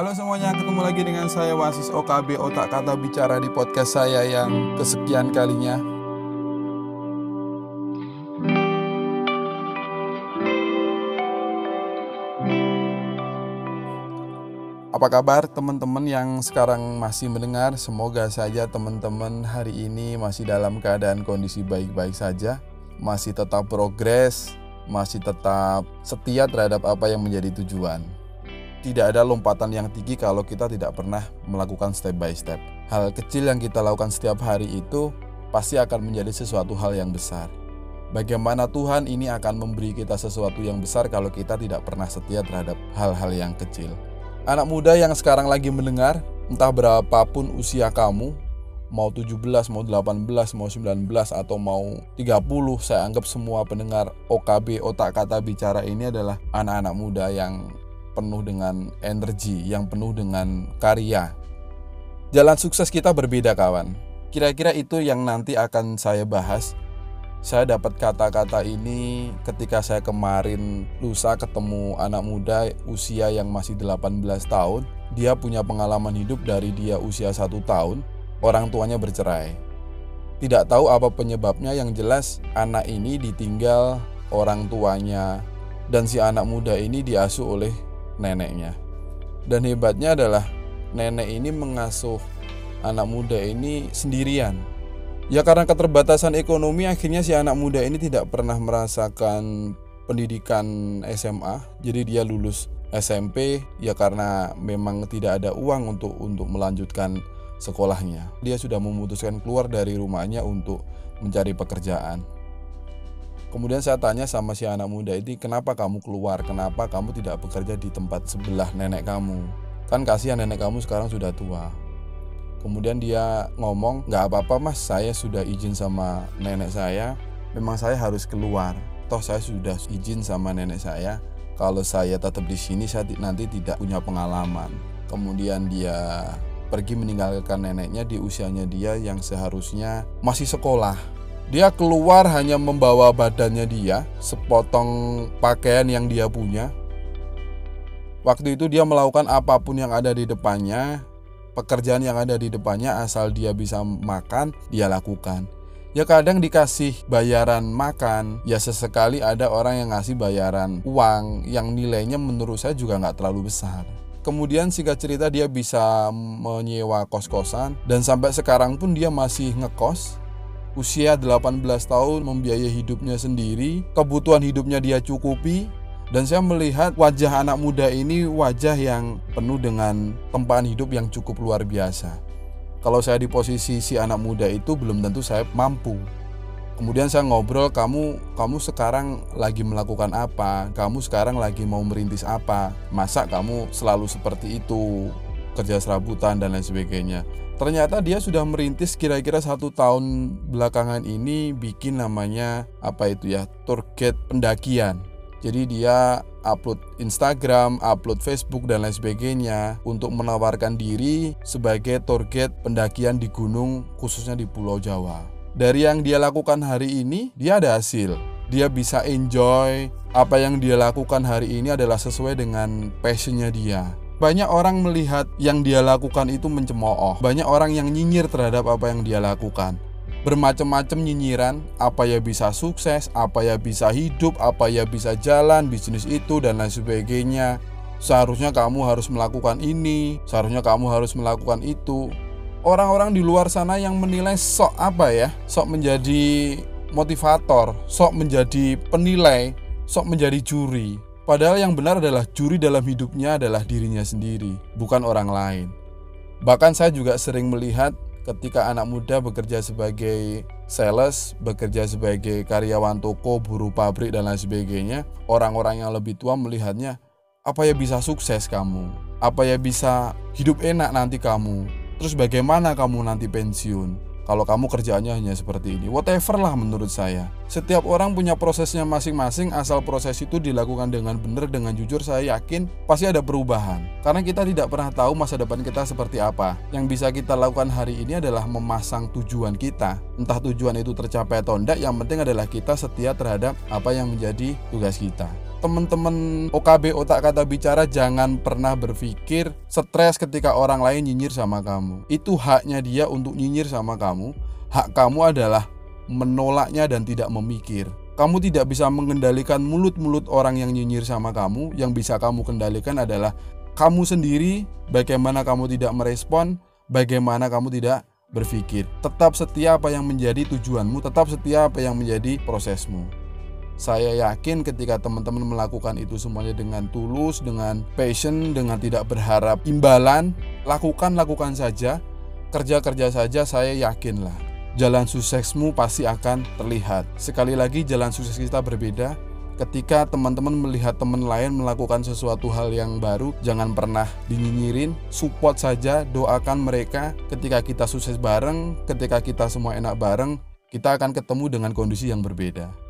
Halo semuanya, ketemu lagi dengan saya Wasis OKB Otak Kata Bicara di podcast saya yang kesekian kalinya. Apa kabar teman-teman yang sekarang masih mendengar? Semoga saja teman-teman hari ini masih dalam keadaan kondisi baik-baik saja, masih tetap progres, masih tetap setia terhadap apa yang menjadi tujuan. Tidak ada lompatan yang tinggi kalau kita tidak pernah melakukan step by step. Hal kecil yang kita lakukan setiap hari itu pasti akan menjadi sesuatu hal yang besar. Bagaimana Tuhan ini akan memberi kita sesuatu yang besar kalau kita tidak pernah setia terhadap hal-hal yang kecil. Anak muda yang sekarang lagi mendengar, entah berapapun usia kamu, mau 17, mau 18, mau 19, atau mau 30, saya anggap semua pendengar OKB, otak kata bicara ini adalah anak-anak muda yang penuh dengan energi, yang penuh dengan karya. Jalan sukses kita berbeda kawan. Kira-kira itu yang nanti akan saya bahas saya dapat kata-kata ini ketika saya kemarin lusa ketemu anak muda usia yang masih 18 tahun. Dia punya pengalaman hidup dari dia usia satu tahun, orang tuanya bercerai. Tidak tahu apa penyebabnya yang jelas anak ini ditinggal orang tuanya dan si anak muda ini diasuh oleh neneknya. Dan hebatnya adalah nenek ini mengasuh anak muda ini sendirian Ya karena keterbatasan ekonomi akhirnya si anak muda ini tidak pernah merasakan pendidikan SMA. Jadi dia lulus SMP ya karena memang tidak ada uang untuk untuk melanjutkan sekolahnya. Dia sudah memutuskan keluar dari rumahnya untuk mencari pekerjaan. Kemudian saya tanya sama si anak muda ini, kenapa kamu keluar? Kenapa kamu tidak bekerja di tempat sebelah nenek kamu? Kan kasihan nenek kamu sekarang sudah tua. Kemudian dia ngomong, nggak apa-apa mas, saya sudah izin sama nenek saya. Memang saya harus keluar. Toh saya sudah izin sama nenek saya. Kalau saya tetap di sini, saya nanti tidak punya pengalaman. Kemudian dia pergi meninggalkan neneknya di usianya dia yang seharusnya masih sekolah. Dia keluar hanya membawa badannya dia, sepotong pakaian yang dia punya. Waktu itu dia melakukan apa pun yang ada di depannya, pekerjaan yang ada di depannya asal dia bisa makan, dia lakukan. Ya kadang dikasih bayaran makan, ya sesekali ada orang yang ngasih bayaran uang yang nilainya menurut saya juga nggak terlalu besar. Kemudian singkat cerita dia bisa menyewa kos-kosan dan sampai sekarang pun dia masih ngekos. Usia 18 tahun membiayai hidupnya sendiri, kebutuhan hidupnya dia cukupi, dan saya melihat wajah anak muda ini wajah yang penuh dengan tempaan hidup yang cukup luar biasa. Kalau saya di posisi si anak muda itu belum tentu saya mampu. Kemudian saya ngobrol, kamu kamu sekarang lagi melakukan apa? Kamu sekarang lagi mau merintis apa? Masa kamu selalu seperti itu? Kerja serabutan dan lain sebagainya. Ternyata dia sudah merintis kira-kira satu tahun belakangan ini bikin namanya apa itu ya target pendakian jadi dia upload Instagram, upload Facebook dan lain sebagainya untuk menawarkan diri sebagai target pendakian di gunung khususnya di Pulau Jawa. Dari yang dia lakukan hari ini, dia ada hasil. Dia bisa enjoy apa yang dia lakukan hari ini adalah sesuai dengan passionnya dia. Banyak orang melihat yang dia lakukan itu mencemooh. Banyak orang yang nyinyir terhadap apa yang dia lakukan bermacam-macam nyinyiran, apa ya bisa sukses, apa ya bisa hidup, apa ya bisa jalan bisnis itu dan lain sebagainya. Seharusnya kamu harus melakukan ini, seharusnya kamu harus melakukan itu. Orang-orang di luar sana yang menilai sok apa ya? Sok menjadi motivator, sok menjadi penilai, sok menjadi juri. Padahal yang benar adalah juri dalam hidupnya adalah dirinya sendiri, bukan orang lain. Bahkan saya juga sering melihat ketika anak muda bekerja sebagai sales, bekerja sebagai karyawan toko, buruh pabrik dan lain sebagainya, orang-orang yang lebih tua melihatnya, apa ya bisa sukses kamu? Apa ya bisa hidup enak nanti kamu? Terus bagaimana kamu nanti pensiun? Kalau kamu kerjaannya hanya seperti ini. Whatever lah menurut saya. Setiap orang punya prosesnya masing-masing asal proses itu dilakukan dengan benar dengan jujur saya yakin pasti ada perubahan. Karena kita tidak pernah tahu masa depan kita seperti apa. Yang bisa kita lakukan hari ini adalah memasang tujuan kita. Entah tujuan itu tercapai atau tidak, yang penting adalah kita setia terhadap apa yang menjadi tugas kita. Teman-teman OKB otak kata bicara jangan pernah berpikir stres ketika orang lain nyinyir sama kamu. Itu haknya dia untuk nyinyir sama kamu. Hak kamu adalah menolaknya dan tidak memikir. Kamu tidak bisa mengendalikan mulut-mulut orang yang nyinyir sama kamu. Yang bisa kamu kendalikan adalah kamu sendiri, bagaimana kamu tidak merespon, bagaimana kamu tidak berpikir. Tetap setia apa yang menjadi tujuanmu, tetap setia apa yang menjadi prosesmu. Saya yakin ketika teman-teman melakukan itu semuanya dengan tulus, dengan passion, dengan tidak berharap imbalan, lakukan lakukan saja, kerja-kerja saja saya yakinlah jalan suksesmu pasti akan terlihat. Sekali lagi jalan sukses kita berbeda. Ketika teman-teman melihat teman lain melakukan sesuatu hal yang baru, jangan pernah dinyinyirin, support saja, doakan mereka. Ketika kita sukses bareng, ketika kita semua enak bareng, kita akan ketemu dengan kondisi yang berbeda.